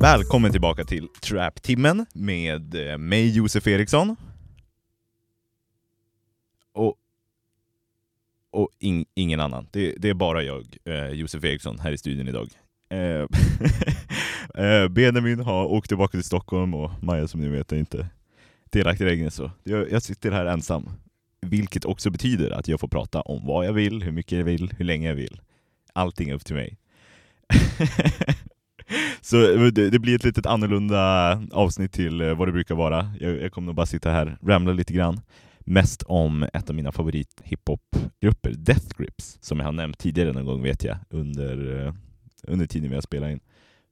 Välkommen tillbaka till Trap-timmen med eh, mig Josef Eriksson. Och, och in, ingen annan. Det, det, är bara jag, eh, Josef Eriksson, här i studion idag. Eh, eh, Benjamin har åkt tillbaka till Stockholm och Maja som ni vet är inte delaktig längre så jag, jag sitter här ensam. Vilket också betyder att jag får prata om vad jag vill, hur mycket jag vill, hur länge jag vill. Allting är upp till mig. Så det, det, blir ett litet annorlunda avsnitt till eh, vad det brukar vara. Jag, jag kommer nog bara sitta här och ramla lite grann. Mest om ett av mina favorit hiphopgrupper, Death Grips, som jag har nämnt tidigare någon gång vet jag, under, eh, under tiden vi har spelat in.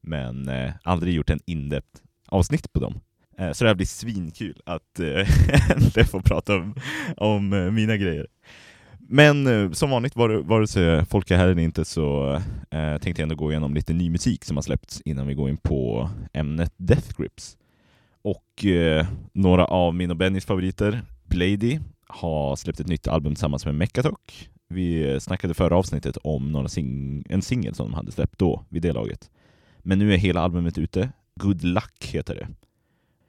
Men eh, aldrig gjort en in avsnitt på dem. Eh, så det här blir svinkul att eh, få prata om, om eh, mina grejer. Men eh, som vanligt, vare sig folk är här eller inte, så eh, tänkte jag ändå gå igenom lite ny musik som har släppts innan vi går in på ämnet Death Grips. Och eh, några av min och Bennys favoriter, Blady, har släppt ett nytt album tillsammans med Mechatok. Vi snackade förra avsnittet om några sing en singel som de hade släppt då, vid det laget. Men nu är hela albumet ute. Good Luck heter det.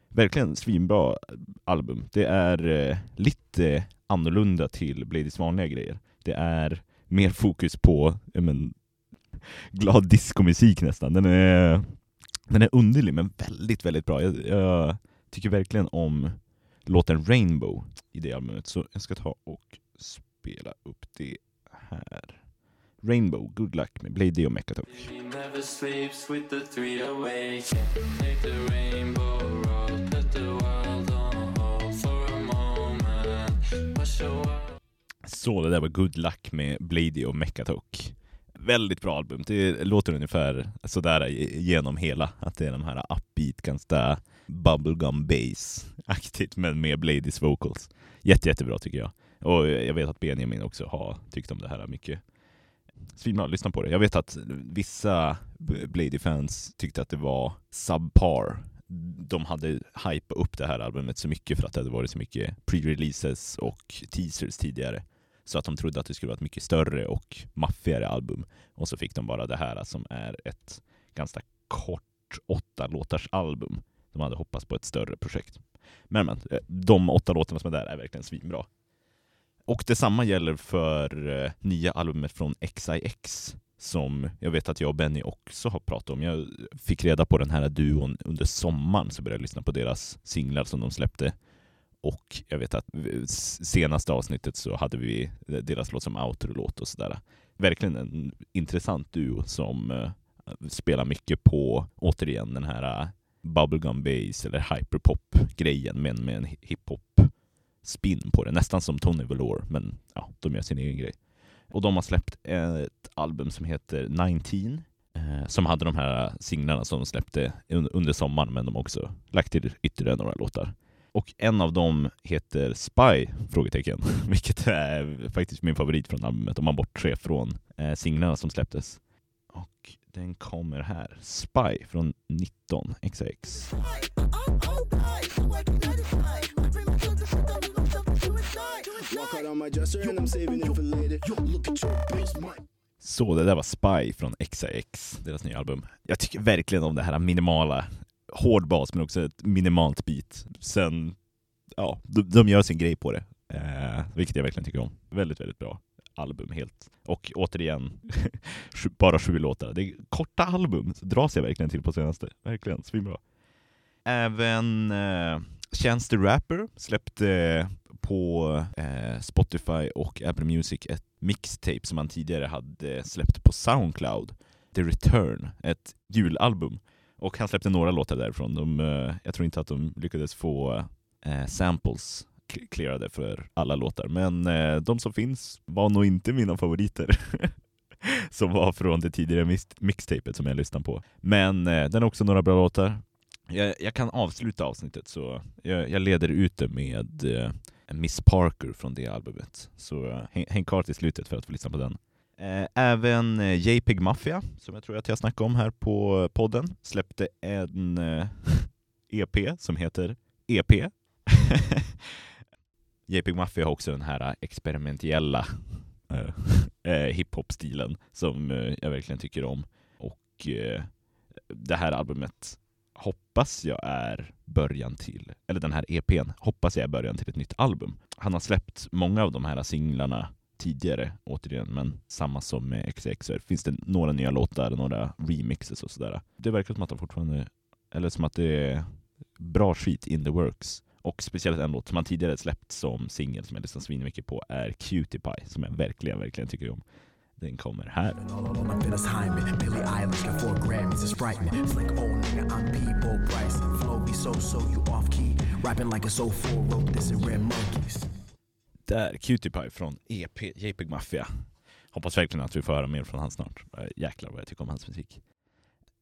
Verkligen svinbra album. Det är eh, lite annorlunda till Bladys vanliga grejer. Det är mer fokus på men, glad diskomusik nästan. Den är, den är underlig men väldigt, väldigt bra. Jag, jag tycker verkligen om låten Rainbow i det albumet, så jag ska ta och spela upp det här. Rainbow, Good Luck med Blady och Mechatok. Så det där var Good Luck med Blady och Mechatok. Väldigt bra album. Det låter ungefär sådär genom hela. Att det är de här upbeat, ganska bubblegum bass-aktigt, men med Bladys vocals. Jätte, jättebra tycker jag. Och jag vet att Benjamin också har tyckt om det här mycket. Svinbra, lyssna på det. Jag vet att vissa Blady-fans tyckte att det var subpar de hade hypat upp det här albumet så mycket för att det hade varit så mycket pre-releases och teasers tidigare. Så att de trodde att det skulle vara ett mycket större och maffigare album. Och så fick de bara det här som är ett ganska kort åtta låtars album. De hade hoppats på ett större projekt. Men, men eh, de åtta låtarna som är där är verkligen svinbra. Och detsamma gäller för eh, nya albumet från XIX som jag vet att jag och Benny också har pratat om. Jag fick reda på den här duon under sommaren, så började jag lyssna på deras singlar som de släppte. Och jag vet att senaste avsnittet så hade vi deras låt som outro-låt och sådär. Verkligen en intressant duo som eh, spelar mycket på, återigen, den här eh, bubblegum bass eller hyperpop-grejen, men med en hiphop-spin på det. Nästan som Tony Velour, men ja, de gör sin egen grej. Och de har släppt ett album som heter 19 eh, som hade de här singlarna som de släppte under sommaren men de har också lagt till ytterligare några låtar. Och en av dem heter Spy? Frågetecken. Vilket är faktiskt min favorit från albumet om man bortser från eh, singlarna som släpptes. Och den kommer här. Spy från 19 XX. Så det där var Spy från XIX, deras nya album. Jag tycker verkligen om det här minimala, hård bas men också ett minimalt beat. Sen, ja, de, de gör sin grej på det, eh, vilket jag verkligen tycker om. Väldigt, väldigt bra album helt. Och återigen, bara sju låtar. Det är korta album, dras jag verkligen till på senaste. Verkligen, svinbra. Även eh, Chance the Rapper släppte på eh, Spotify och Apple Music ett mixtape som han tidigare hade släppt på Soundcloud, The Return, ett julalbum. Och han släppte några låtar därifrån. De, eh, jag tror inte att de lyckades få eh, samples clearade för alla låtar, men eh, de som finns var nog inte mina favoriter. som var från det tidigare mixtapet som jag lyssnade på. Men eh, den har också några bra låtar. Jag, jag kan avsluta avsnittet, så jag, jag leder ut det med eh, Miss Parker från det albumet. Så eh, häng, häng kvar till slutet för att få lyssna på den. Eh, även eh, JPEG Mafia, som jag tror att jag snackade om här på podden, släppte en eh, EP som heter EP. JPEG Mafia har också den här experimentella hiphop-stilen som jag verkligen tycker om. Och det här albumet hoppas jag är början till, eller den här EPn, hoppas jag är början till ett nytt album. Han har släppt många av de här singlarna tidigare, återigen, men samma som med XXR. Finns det några nya låtar, några remixes och sådär. Det verkar som att de fortfarande, eller som att det är bra skit in the works. Och speciellt en låt som han tidigare släppt som singel som jag lyssnar svinmycket på är Cutie Pie, som jag verkligen, verkligen tycker om. Den kommer här. Där, Cutie Pie från EP JPEG Mafia. Hoppas verkligen att vi får höra mer från han snart. Jäklar vad jag tycker om hans musik.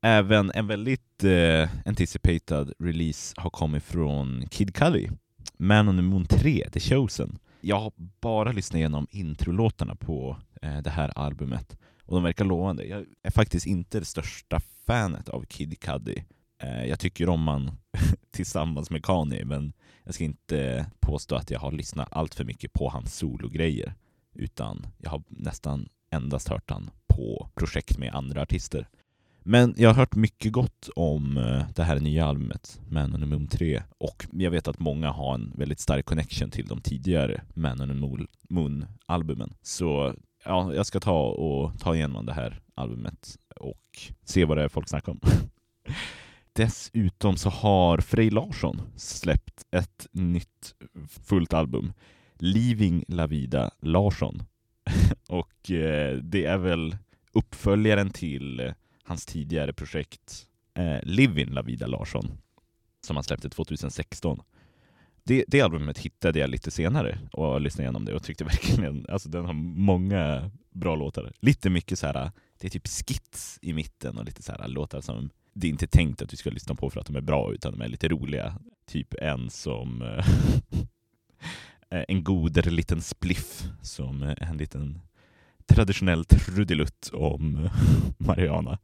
Även en väldigt eh, anticipated release har kommit från Kid Cudi. Man on the Moon 3, The Chosen. Jag har bara lyssnat igenom introlåtarna på eh, det här albumet och de verkar lovande. Jag är faktiskt inte det största fanet av Kid Cudi. Eh, jag tycker om han tillsammans med Kanye, men jag ska inte påstå att jag har lyssnat allt för mycket på hans sologrejer, utan jag har nästan endast hört han på projekt med andra artister. Men jag har hört mycket gott om eh, det här nya albumet, Man on the Moon 3, och jag vet att många har en väldigt stark connection till de tidigare Man on the Moon-albumen. Så ja, jag ska ta och ta igenom det här albumet och se vad det är folk snackar om. Dessutom så har Frej Larsson släppt ett nytt fullt album, Living La Vida Larsson. och eh, det är väl uppföljaren till eh, hans tidigare projekt eh, Living La Vida Larsson, som han släppte 2016. Det, det, albumet hittade jag lite senare och lyssnade igenom det och tyckte verkligen, alltså den har många bra låtar. Lite mycket så här, det är typ skits i mitten och lite så här låtar som det är inte tänkt att du ska lyssna på för att de är bra, utan de är lite roliga. Typ en som eh, en godare liten spliff som en liten traditionell trudelutt om Mariana.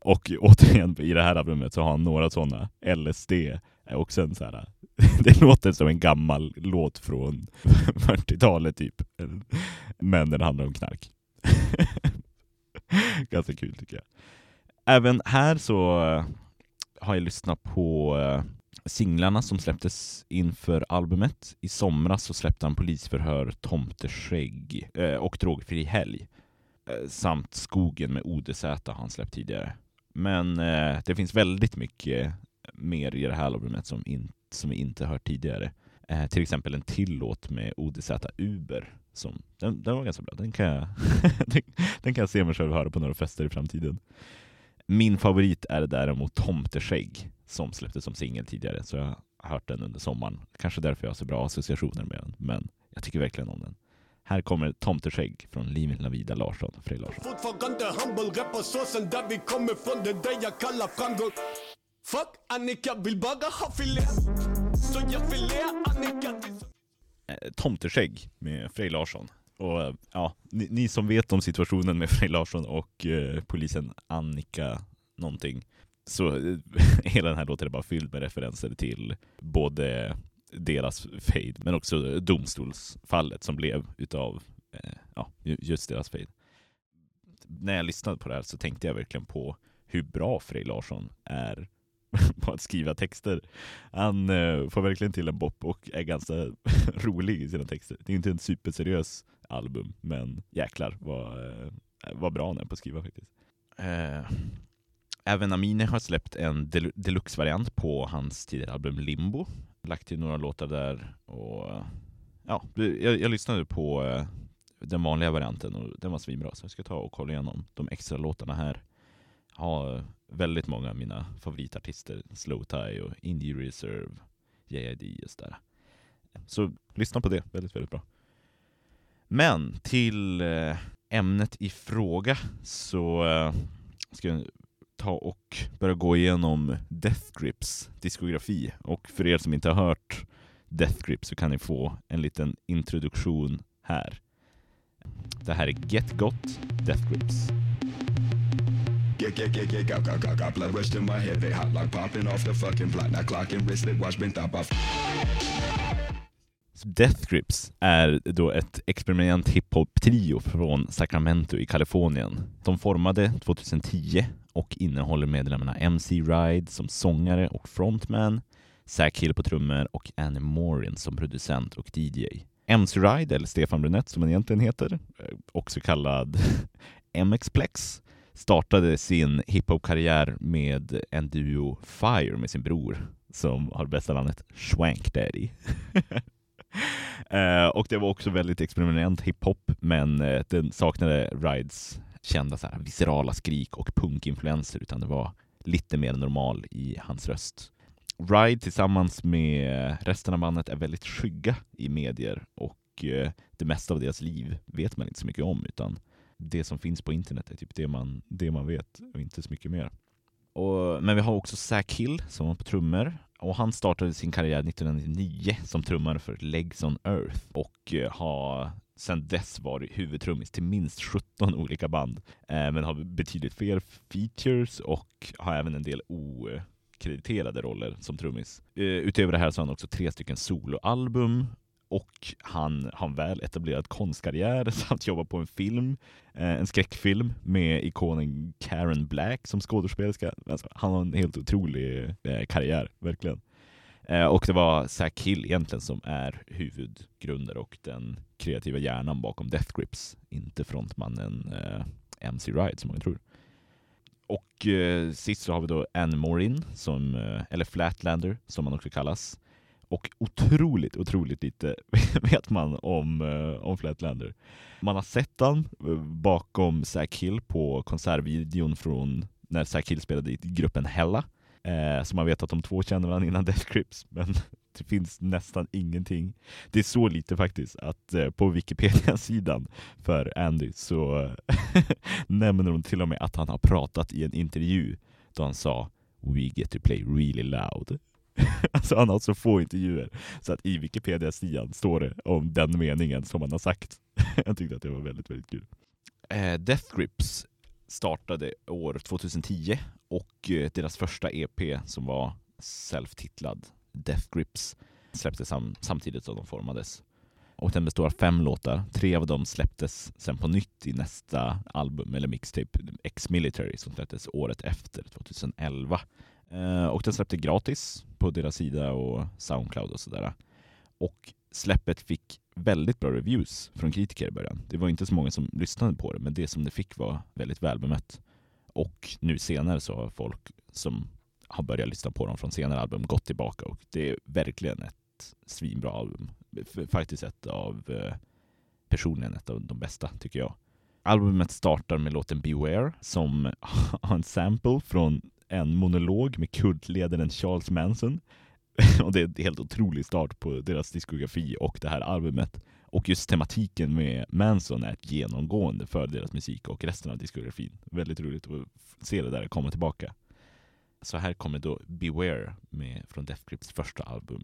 Och återigen, i det här albumet så har han några sådana. LSD är eh, också en så här, det låter som en gammal låt från 40-talet typ. Men den handlar om knark. Ganska kul tycker jag. Även här så eh, har jag lyssnat på eh, singlarna som släpptes inför albumet. I somras så släppte han Polisförhör, Tomteskägg eh, och Drogfri helg. Samt Skogen med ODZ har han släppt tidigare. Men det finns väldigt mycket mer i det här albumet som, in, som vi inte hört tidigare. Eh, till exempel en till låt med ODZ Uber. Som, den, den var ganska bra. Den kan, jag, den, kan jag se mig själv höra på några fester i framtiden. Min favorit är däremot Tomteskägg som släpptes som singel tidigare, så jag har hört den under sommaren. Kanske därför jag har så bra associationer med den, men jag tycker verkligen om den. Här kommer Tomteskägg från Livin Lavida Larsson, Frej Larsson. Fortfarande humble, rappar såsen där vi kommer från, det där jag kallar framgång. Fuck Annika, vill bara ha filé. Så jag filé Annika. Eh, Tomteskägg med Frej Larsson. Och eh, ja, ni, ni, som vet om situationen med Frej Larsson och eh, polisen Annika någonting, så eh, hela den här låten är bara fylld med referenser till både deras fade, men också domstolsfallet som blev utav eh, ja, just deras fade. När jag lyssnade på det här så tänkte jag verkligen på hur bra Frej Larsson är på att skriva texter. Han eh, får verkligen till en bop och är ganska rolig i sina texter. Det är inte en superseriös album, men jäklar vad, eh, vad bra han är på att skriva faktiskt. Eh, även Amine har släppt en del deluxe-variant på hans tidigare album Limbo. Lagt till några låtar där och ja, jag, jag lyssnade på eh, den vanliga varianten och den var svinbra så jag ska ta och kolla igenom de extra låtarna här. Har väldigt många av mina favoritartister, Slow Tie och Indie Reserve, JID och sådär. Så lyssna på det, väldigt, väldigt bra. Men till eh, ämnet i fråga så eh, ska jag ta och börja gå igenom Death Grips diskografi. Och för er som inte har hört Death Grips så kan ni få en liten introduktion här. Det här är Get Got Death Grips. Get, get, get, get, got, got, got, got blood rushed in my head. They hot like popping off the fucking block. Now clocking wristlet watch been top off. Death Grips är då ett experiment hiphop-trio från Sacramento i Kalifornien. De formade 2010 och innehåller medlemmarna MC Ride som sångare och frontman, Zack Hill på trummor och Annie Morin som producent och DJ. MC Ride, eller Stefan Brunett som han egentligen heter, eh, också kallad MX-Plex, startade sin hiphop-karriär med en duo Fire med sin bror som har bästa namnet Swank Daddy. Eh, och det var också väldigt experimentellt hiphop, men eh, den saknade Rides kända så här, viscerala skrik och punkinfluenser, utan det var lite mer normal i hans röst. Ride tillsammans med resten av bandet är väldigt skygga i medier och eh, det mesta av deras liv vet man inte så mycket om, utan det som finns på internet är typ det man, det man vet och inte så mycket mer. Och, men vi har också Zack Hill som var på trummor och han startade sin karriär 1999 som trummare för Legs on Earth och eh, har sedan dess varit huvudtrummis till minst 17 olika band. Eh, men har betydligt fler features och har även en del okrediterade roller som trummis. Eh, utöver det här så har han också tre stycken soloalbum och han har en väl etablerad konstkarriär samt jobbar på en film, eh, en skräckfilm med ikonen Karen Black som skådespelerska. Alltså, han har en helt otrolig eh, karriär, verkligen. Eh, och det var Zack Hill egentligen som är huvudgrundare och den kreativa hjärnan bakom Death Grips, inte frontmannen MC Ride som många tror. Och eh, sist så har vi då Anne Morin, som, eh, eller Flatlander som man också kallas, och otroligt, otroligt lite vet man om, eh, om Flatlander. Man har sett han eh, bakom Zack Hill på konsertvideon från när Zack Hill spelade i gruppen Hella. Eh, så man vet att de två känner varandra innan Death Grips, men det finns nästan ingenting. Det är så lite faktiskt att eh, på Wikipedia-sidan för Andy så nämner de till och med att han har pratat i en intervju då han sa We get to play really loud. alltså han har så få intervjuer så att i Wikipedia-sidan står det om den meningen som han har sagt. Jag tyckte att det var väldigt, väldigt kul. Eh, Death Grips startade år 2010 och eh, deras första EP som var self-titlad Death Grips släpptes sam samtidigt som de formades. Och den består av fem låtar. Tre av dem släpptes sen på nytt i nästa album, eller mixtape, X-Military, som släpptes året efter, 2011. Eh, och den släppte gratis på deras sida och Soundcloud och sådär. Och släppet fick väldigt bra reviews från kritiker i början. Det var inte så många som lyssnade på det, men det som det fick var väldigt välbemött. Och nu senare så har folk som har börjat lyssna på dem från senare album gått tillbaka och det är verkligen ett svinbra album. Faktiskt ett av, eh, personligen ett av de bästa tycker jag. Albumet startar med låten Beware som har en sample från en monolog med kultledaren Charles Manson. och det är en helt otrolig start på deras diskografi och det här albumet. Och just tematiken med Manson är ett genomgående för deras musik och resten av diskografin. Väldigt roligt att se det där komma tillbaka. Så här kommer då Beware med, från Death Grips första album.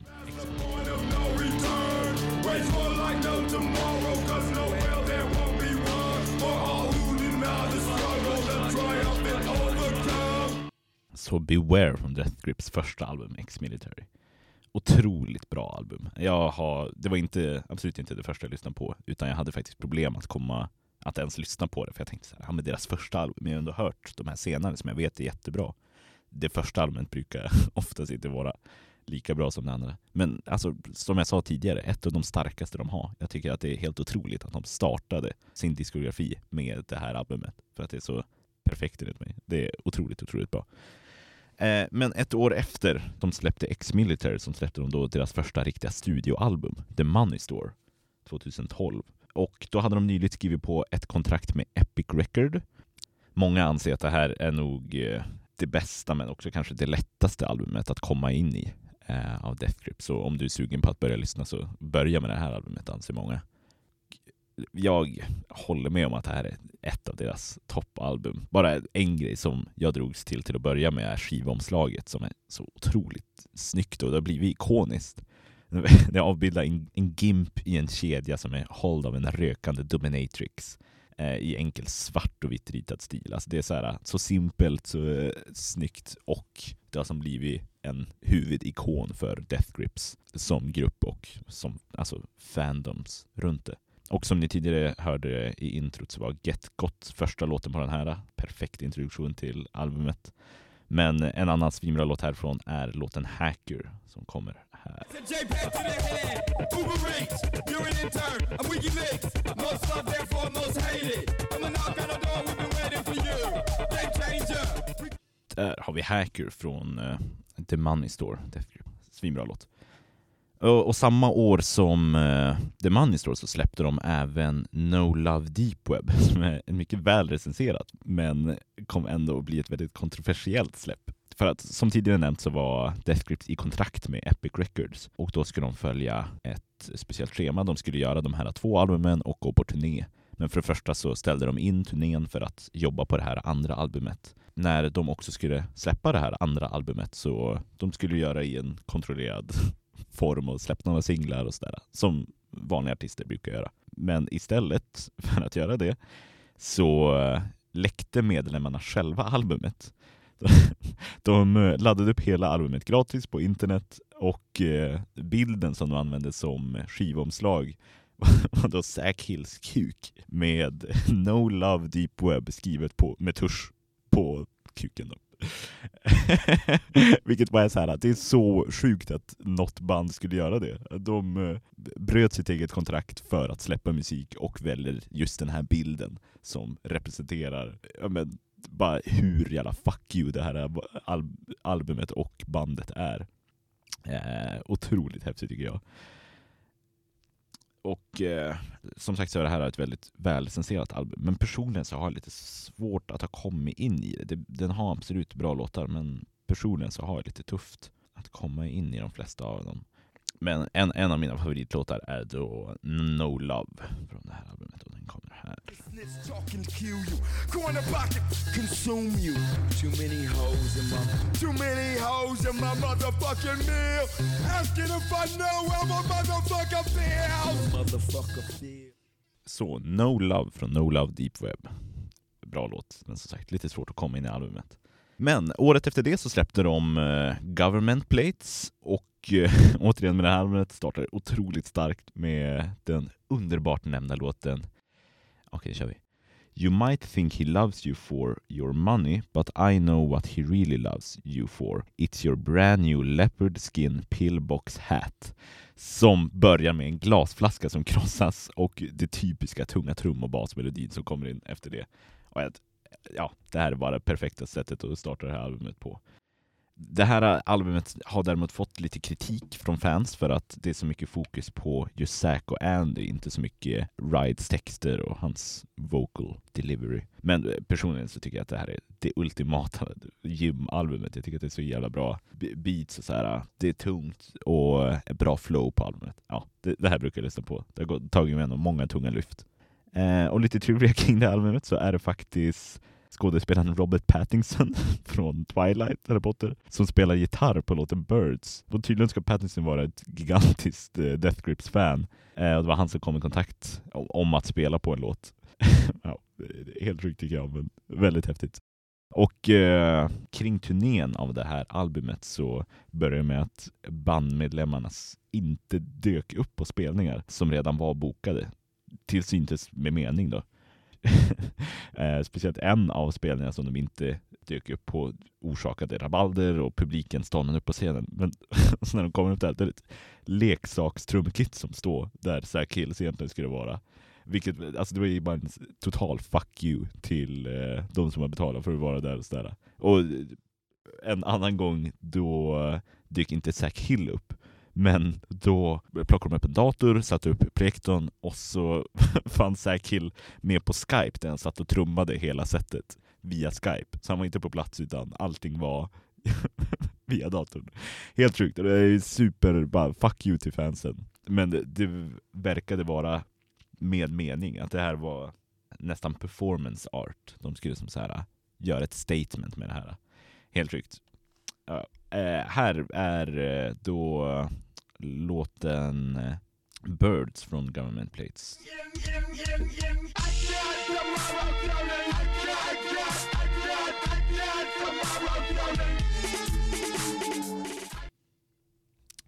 Så Beware från Death Grips första album, X-Military. Otroligt bra album. Jag har, det var inte, absolut inte det första jag lyssnade på, utan jag hade faktiskt problem att komma att ens lyssna på det, för jag tänkte så här, ja, men deras första album, men jag har ändå hört de här senare som jag vet är jättebra det första albumet brukar oftast inte vara lika bra som det andra. Men alltså, som jag sa tidigare, ett av de starkaste de har. Jag tycker att det är helt otroligt att de startade sin diskografi med det här albumet. För att det är så perfekt enligt mig. Det är otroligt, otroligt bra. Eh, men ett år efter de släppte X-Military så släppte de då deras första riktiga studioalbum, The Money Store, 2012. Och då hade de nyligen skrivit på ett kontrakt med Epic Record. Många anser att det här är nog eh, det bästa men också kanske det lättaste albumet att komma in i eh, av Death Grip. Så om du är sugen på att börja lyssna så börja med det här albumet anser många. Jag håller med om att det här är ett av deras toppalbum. Bara en grej som jag drogs till till att börja med är skivomslaget som är så otroligt snyggt och det har blivit ikoniskt. Det avbildar en, en gimp i en kedja som är hålld av en rökande dominatrix eh, i enkel svart och vitt ritad stil. Alltså det är så, här, så simpelt, så eh, snyggt och det har som blivit en huvudikon för Death Grips som grupp och som alltså fandoms runt det. Och som ni tidigare hörde i introt så var Get Got första låten på den här. Perfekt introduktion till albumet. Men en annan svinbra låt härifrån är låten Hacker som kommer här. Där har vi Hacker från uh, The Money Store. Svinbra låt. Och, och, samma år som uh, The Money Store så släppte de även No Love Deep Web som är mycket väl recenserat men kom ändå att bli ett väldigt kontroversiellt släpp. För att som tidigare nämnt så var Death Grips i kontrakt med Epic Records och då skulle de följa ett speciellt schema. De skulle göra de här två albumen och gå på turné. Men för det första så ställde de in turnén för att jobba på det här andra albumet. När de också skulle släppa det här andra albumet så de skulle göra i en kontrollerad form och släppt några singlar och sådär, som vanliga artister brukar göra. Men istället för att göra det så eh, läckte medlemmarna själva albumet. De eh, laddade upp hela albumet gratis på internet och eh, bilden som de använde som skivomslag var då Zack Hills kuk med No Love Deep Web skrivet på, med tusch på kuken. Då. Vilket bara är så här, det är så sjukt att något band skulle göra det. De eh, bröt sitt eget kontrakt för att släppa musik och väljer just den här bilden som representerar ja, men, bara hur jävla fuck you det här albumet och bandet är. Eh, otroligt häftigt tycker jag. Och eh, som sagt så är det här ett väldigt välcenserat album. Men personligen så har jag lite svårt att ha kommit in i det. det. Den har absolut bra låtar men personligen så har jag lite tufft att komma in i de flesta av dem. Men en, en av mina favoritlåtar är då No Love från det här albumet och den kommer här. Så, No Love från No Love Deep Web. Bra låt, men som sagt lite svårt att komma in i albumet. Men året efter det så släppte de eh, Government Plates och eh, återigen med det här albumet startar otroligt starkt med den underbart nämnda låten Okej, okay, kör vi. You might think he loves you for your money, but I know what he really loves you for. It's your brand new leopard skin pillbox hat. Som börjar med en glasflaska som krossas och det typiska tunga trum och basmelodin som kommer in efter det. Och ja, det här är bara det perfekta sättet att starta det här albumet på. Det här albumet har däremot fått lite kritik från fans för att det är så mycket fokus på just Zack och Andy, inte så mycket Rides texter och hans vocal delivery. Men personligen så tycker jag att det här är det ultimata gym-albumet. Jag tycker att det är så jävla bra beats och så här. Det är tungt och bra flow på albumet. Ja, det, det här brukar jag lyssna på. Det har tagit mig igenom många tunga lyft. Eh, och lite trivia kring det albumet så är det faktiskt skådespelaren Robert Pattinson från Twilight, Harry Potter, som spelar gitarr på låten Birds. Och tydligen ska Pattinson vara ett gigantiskt eh, Death Grips-fan. Eh, och det var han som kom i kontakt om att spela på en låt. ja, eh, helt sjukt tycker jag, men väldigt häftigt. Och eh, kring turnén av det här albumet så började det med att bandmedlemmarna inte dök upp på spelningar som redan var bokade. Till syntes med mening då. eh, speciellt en av spelningarna som de inte dök upp på orsakade rabalder och publiken stannade upp på scenen. Men så när de kommer upp där, det är ett leksakstrumkit som står där Zack Hills egentligen skulle vara. Vilket, alltså det var ju bara en total fuck you till eh, de som har betalat för att vara där och sådär. Och en annan gång då eh, dyker inte Zack Hill upp men då plockade de upp en dator, satte upp projektorn och så fanns Zack Hill med på Skype där han satt och trummade hela sättet via Skype. Så han var inte på plats utan allting var via datorn. Helt sjukt. Det är super, bara fuck you till fansen. Men det, det verkade vara med mening, att det här var nästan performance art. De skulle som så här göra ett statement med det här. Helt sjukt. Uh, här är eh, då låten eh, Birds från Government Plates.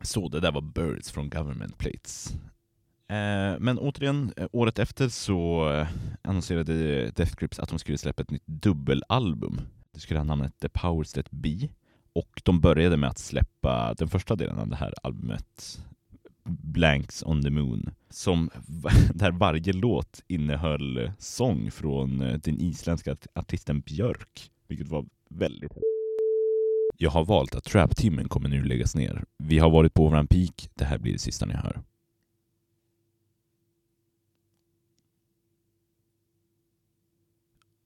Så det där var Birds från Government Plates. Eh, men återigen, eh, året efter så eh, annonserade Death Grips att de skulle släppa ett nytt dubbelalbum. Det skulle ha namnet The Powers That Be. Och de började med att släppa den första delen av det här albumet, Blanks on the Moon, som där varje låt innehöll sång från eh, den isländska artisten Björk, vilket var väldigt jag har valt att Trap-timmen kommer nu läggas ner. Vi har varit på våran peak, det här blir det sista ni hör.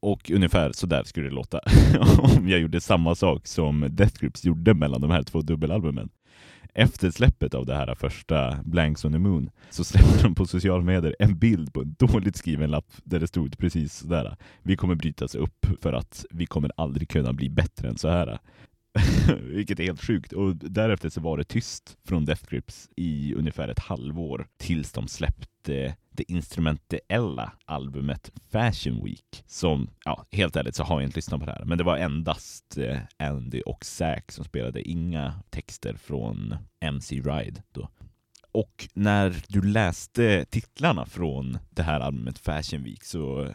Och ungefär så där skulle det låta om jag gjorde samma sak som Death Grips gjorde mellan de här två dubbelalbumen. Efter släppet av det här första Blanks on the Moon så släppte de på sociala medier en bild på en dåligt skriven lapp där det stod precis sådär. Vi kommer brytas upp för att vi kommer aldrig kunna bli bättre än så här. Vilket är helt sjukt. Och därefter så var det tyst från Death Grips i ungefär ett halvår tills de släppte det instrumentella albumet Fashion Week. Som, ja, helt ärligt så har jag inte lyssnat på det här, men det var endast eh, Andy och Zack som spelade, inga texter från MC Ride då. Och när du läste titlarna från det här albumet Fashion Week så,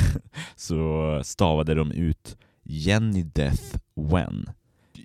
så stavade de ut Jenny Death When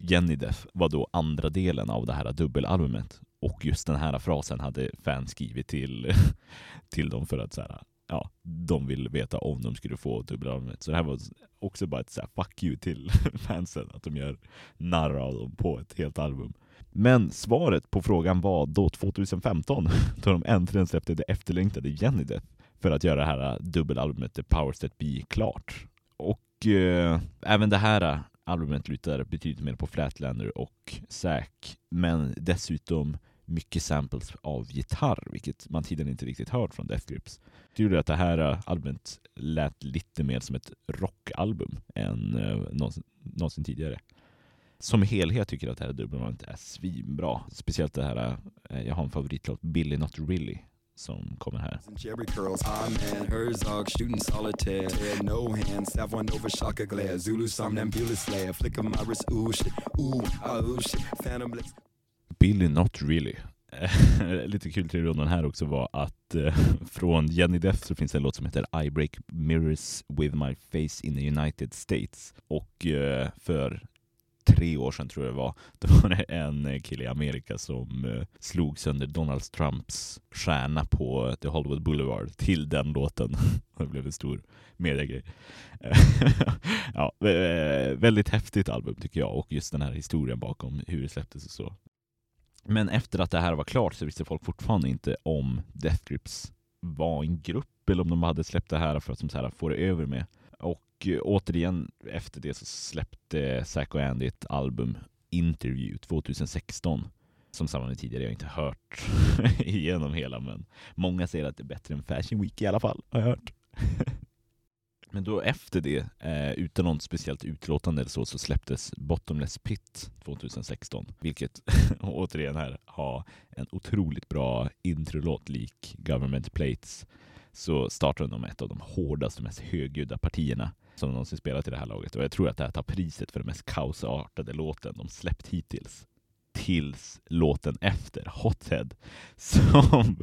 Jenny Death var då andra delen av det här dubbelalbumet. Och just den här frasen hade fans skrivit till, till dem för att så här, ja, de ville veta om de skulle få typ dubbelalbumet. Så det här var också bara ett så här, fuck you till fansen, att de gör narr av dem på ett helt album. Men svaret på frågan var då 2015, då de äntligen släppte det efterlängtade Jenny Death för att göra det här äh, dubbelalbumet The Powers That Be klart. Och eh, även det här äh, albumet lutar betydligt mer på Flatlander och Zack, men dessutom mycket samples av gitarr, vilket man tidigare inte riktigt hört från Death Grips. Det gjorde att det här eh, albumet lät lite mer som ett rockalbum än eh, någonsin, någonsin tidigare. Som helhet tycker jag att det här dubbelalbumet är svinbra. Speciellt det här, eh, jag har en favoritlåt, Billy Not Really, som kommer här. Billy Not Really. Lite kul till rundan här också var att eh, från Jenny Death så finns det en låt som heter I Break Mirrors With My Face in the United States. Och eh, för tre år sedan tror jag det var, då var det en eh, kille i Amerika som eh, slog sönder Donald Trumps stjärna på eh, The Hollywood Boulevard till den låten. det blev en stor mediegrej. ja, väldigt häftigt album tycker jag och just den här historien bakom hur det släpptes och så. Men efter att det här var klart så visste folk fortfarande inte om Death Grips var en grupp eller om de hade släppt det här för att som så här, få det över med. Och eh, återigen efter det så släppte Zack och Andy ett album, Interview, 2016. Som sannolikt tidigare jag har inte hört igenom hela, men många säger att det är bättre än Fashion Week i alla fall, har jag hört. Men då efter det, eh, utan något speciellt utlåtande eller så, så släpptes Bottomless Pit 2016. Vilket återigen här har en otroligt bra introlåt lik Government Plates så startade de ett av de hårdaste, mest högljudda partierna som någonsin spelat i det här laget. Och jag tror att det här tar priset för den mest kaosartade låten de släppt hittills. Tills låten efter, Hothead, som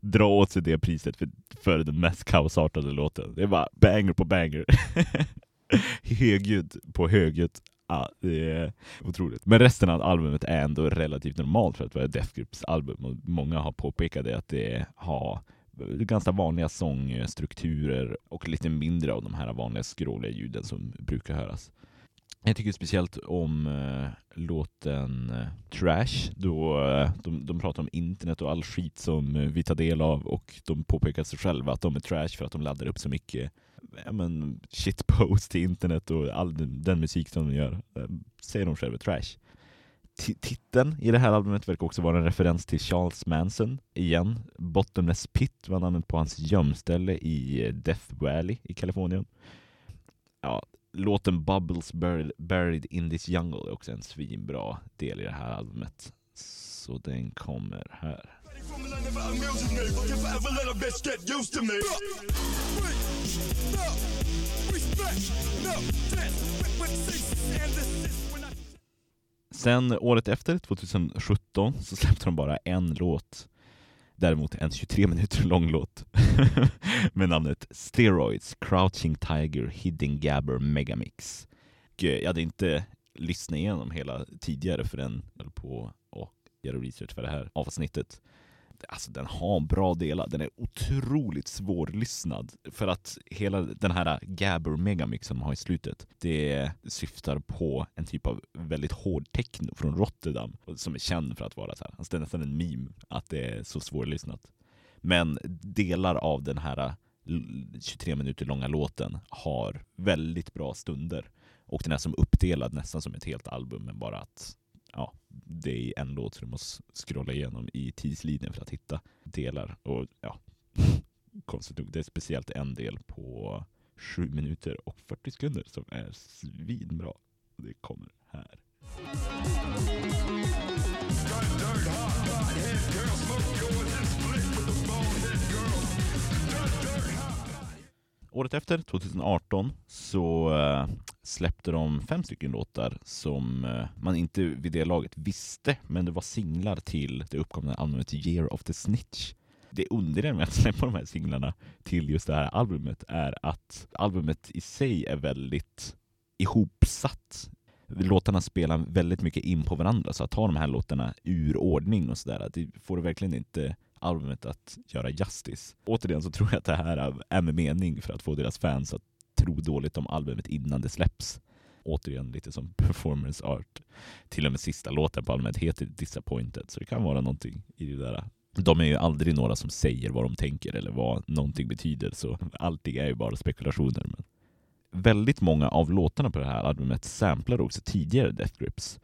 drar åt sig det priset för, för den mest kaosartade låten. Det är bara banger på banger. högljudd på högljudd. Ja, det är otroligt. Men resten av albumet är ändå relativt normalt för att vara Death Grips album och många har påpekat det att det har ganska vanliga sångstrukturer och lite mindre av de här vanliga skråliga ljuden som brukar höras. Jag tycker speciellt om eh, låten eh, Trash, då eh, de, de pratar om internet och all skit som eh, vi tar del av och de påpekar sig själva att de är trash för att de laddar upp så mycket ja, men, shitpost till internet och all den, den musik som de gör. Eh, säger de själva trash titeln i det här albumet verkar också vara en referens till Charles Manson igen. Bottomless Pit var namnet på hans gömställe i eh, Death Valley i Kalifornien. Ja, låten Bubbles Buried in this jungle är också en svinbra del i det här albumet. Så den kommer här. Sen året efter, 2017, så släppte de bara en låt. däremot en 23 minuter lång låt med namnet Steroids Crouching Tiger Hidden Gabber Megamix. Och eh, jag hade inte lyssnat igenom hela tidigare för den höll på och göra research för det här avsnittet alltså den har bra delar. Den är otroligt svårlyssnad. För att hela den här Gabber megamixen man har i slutet, det syftar på en typ av väldigt hård techno från Rotterdam som är känd för att vara så här. Alltså det är nästan en meme att det är så svårlyssnat. Men delar av den här 23 minuter långa låten har väldigt bra stunder. Och den är som uppdelad nästan som ett helt album, men bara att ja, det är en låt så du måste scrolla igenom i tidslinjen för att hitta delar. Och ja, konstigt nog, det är speciellt en del på 7 minuter och 40 sekunder som är svinbra. Det kommer här. Året efter, 2018, så eh, släppte de fem stycken låtar som eh, man inte vid det laget visste, men det var singlar till det uppkomna albumet Year of the Snitch. Det underliga med att släppa de här singlarna till just det här albumet är att albumet i sig är väldigt ihopsatt. Låtarna spelar väldigt mycket in på varandra, så att ta de här låtarna ur ordning och sådär, det får du verkligen inte albumet att göra justice. Återigen så tror jag att det här är med mening för att få deras fans att tro dåligt om albumet innan det släpps. Återigen lite som performance art. Till och med sista låten på albumet heter Disappointed, så det kan vara någonting i det där. De är ju aldrig några som säger vad de tänker eller vad någonting betyder, så allting är ju bara spekulationer. Men väldigt många av låtarna på det här albumet samplar också tidigare Death Grips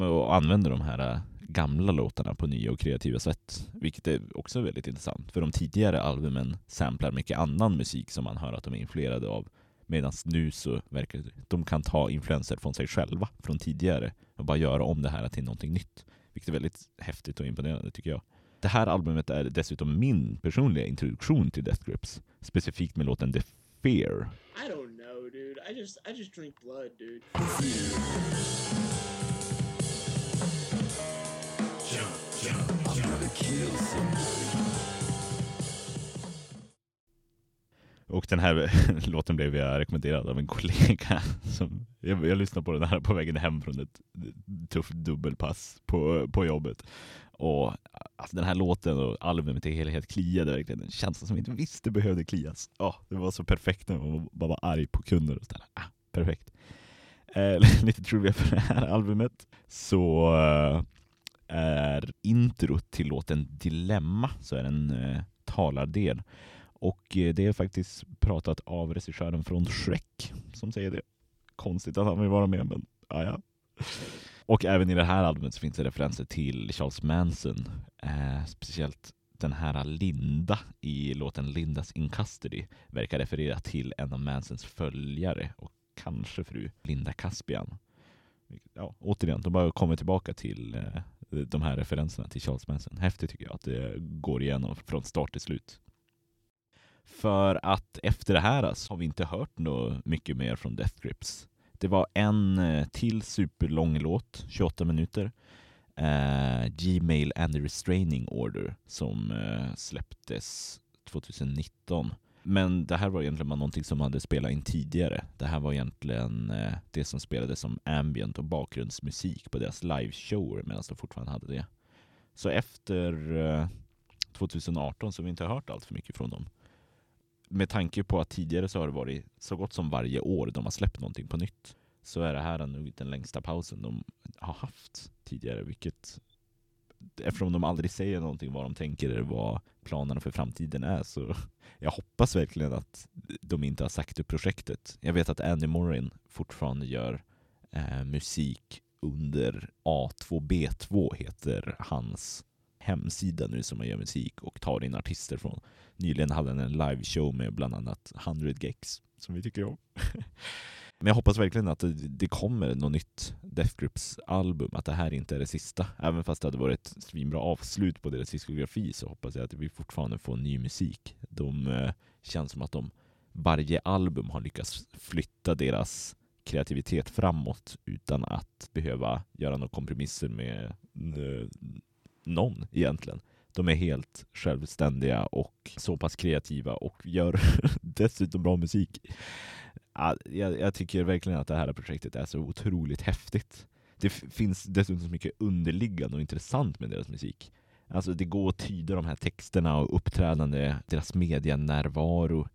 och använder de här äh, gamla låtarna på nya och kreativa sätt, vilket är också väldigt intressant. För de tidigare albumen samplar mycket annan musik som man hör att de är influerade av. Medan nu så verkar de kan ta influenser från sig själva, från tidigare, och bara göra om det här till någonting nytt. Vilket är väldigt häftigt och imponerande tycker jag. Det här albumet är dessutom min personliga introduktion till Death Grips, specifikt med låten The Fear. I don't know dude, I just, I just drink blood dude. Och den här låten blev jag rekommenderad av en kollega. Som, jag, jag lyssnade på den här på vägen hem från ett tufft dubbelpass på, på jobbet. Och alltså, den här låten och albumet i helhet kliade verkligen. En känsla som jag inte visste behövde klias. Oh, det var så perfekt när man bara var arg på kunder. Och ah, perfekt. Eh, lite trivia för det här albumet. Så eh, är introt till låten Dilemma, så är det en eh, talardel. Och eh, det är faktiskt pratat av regissören från Shrek som säger det. Konstigt att han vill vara med, men ah, ja. Och även i det här albumet så finns det referenser till Charles Manson. Eh, speciellt den här Linda i låten Lindas in custody verkar referera till en av Mansons följare och kanske fru Linda Caspian. Ja, återigen, de bara kommer tillbaka till eh, de här referenserna till Charles Manson. Häftigt tycker jag att det går igenom från start till slut. För att efter det här så har vi inte hört något mycket mer från Death Grips. Det var en eh, till superlång låt, 28 minuter. Eh, Gmail and the Restraining Order som eh, släpptes 2019. Men det här var egentligen någonting som man hade spelat in tidigare. Det här var egentligen eh, det som spelades som ambient och bakgrundsmusik på deras liveshower medan de fortfarande hade det. Så efter eh, 2018 så har vi inte hört allt för mycket från dem. Med tanke på att tidigare så har det varit så gott som varje år de har släppt någonting på nytt så är det här nog den längsta pausen de har haft tidigare, vilket eftersom de aldrig säger någonting vad de tänker eller vad planerna för framtiden är så jag hoppas verkligen att de inte har sagt upp projektet. Jag vet att Andy Morin fortfarande gör eh, musik under A2B2 heter hans hemsida nu som man gör musik och tar in artister från. Nyligen hade han en liveshow med bland annat 100 Gex som vi tycker om. Men jag hoppas verkligen att det, kommer något nytt Death Grips album, att det här inte är det sista. Även fast det hade varit ett svinbra avslut på deras diskografi så hoppas jag att vi fortfarande får ny musik. De eh, känns som att de varje album har lyckats flytta deras kreativitet framåt utan att behöva göra några kompromisser med eh, någon egentligen. De är helt självständiga och så pass kreativa och gör dessutom bra musik. Jag, jag tycker verkligen att det här projektet är så otroligt häftigt. Det finns dessutom så mycket underliggande och intressant med deras musik. Alltså det går att tyda de här texterna och uppträdande, deras medianärvaro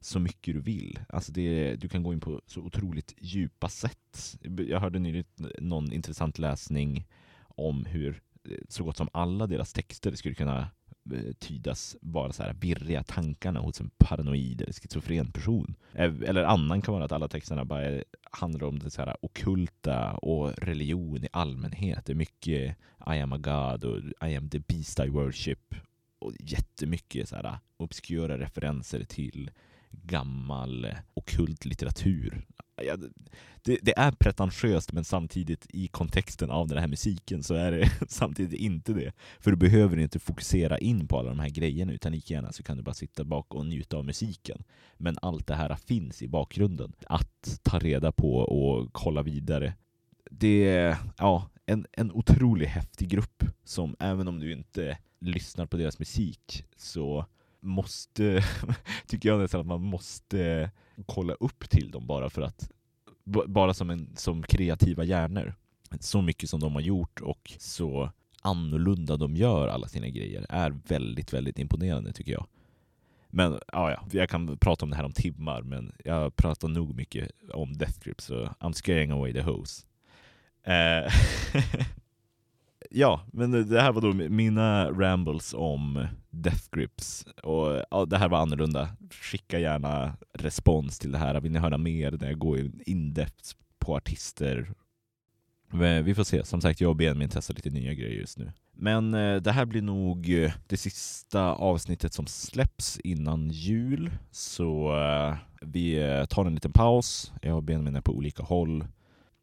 så mycket du vill. Alltså det, du kan gå in på så otroligt djupa sätt. Jag hörde nyligen någon intressant läsning om hur eh, så gott som alla deras texter skulle kunna Eh, tydas vara så här virriga tankarna hos en paranoid eller schizofren person. Eller annan kan vara att alla texterna bara handlar om det så här okulta och religion i allmänhet. Det är mycket I am a God och I am the beast I worship och jättemycket så här obskyra referenser till gammal okult litteratur. Ja, det, det, är pretentiöst men samtidigt i kontexten av den här musiken så är det samtidigt inte det. För du behöver inte fokusera in på alla de här grejerna utan lika gärna så kan du bara sitta bak och njuta av musiken. Men allt det här finns i bakgrunden att ta reda på och kolla vidare. Det är ja, en, en otroligt häftig grupp som även om du inte lyssnar på deras musik så måste, tycker jag nästan att man måste kolla upp till dem bara för att, bara som, en, som kreativa hjärnor. Så mycket som de har gjort och så annorlunda de gör alla sina grejer är väldigt, väldigt imponerande tycker jag. Men ja, ja, jag kan prata om det här om timmar, men jag pratar nog mycket om Death Grip, så I'm scaring away the hose. Eh, ja, men det här var då mina rambles om Death Grips. Och ja, det här var annorlunda. Skicka gärna respons till det här. Vill ni höra mer när jag går in depth på artister? Vi får se. Som sagt, jag och Benjamin testar lite nya grejer just nu. Men eh, det här blir nog eh, det sista avsnittet som släpps innan jul. Så eh, vi tar en liten paus. Jag och Benjamin är på olika håll.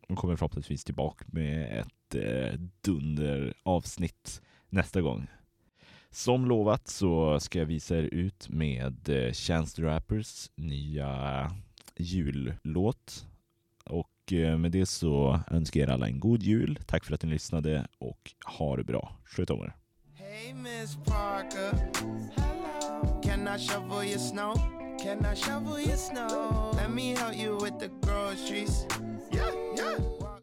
De kommer förhoppningsvis tillbaka med ett Eh, dunderavsnitt nästa gång. Som lovat så ska jag visa er ut med eh, Chance the Rappers nya jullåt. Och eh, med det så önskar jag er alla en god jul. Tack för att ni lyssnade och ha det bra. Sköt om er. Hey Miss Parker Hello Can I shovel your snow? Can I shovel your snow? Let me help you with the groceries Yeah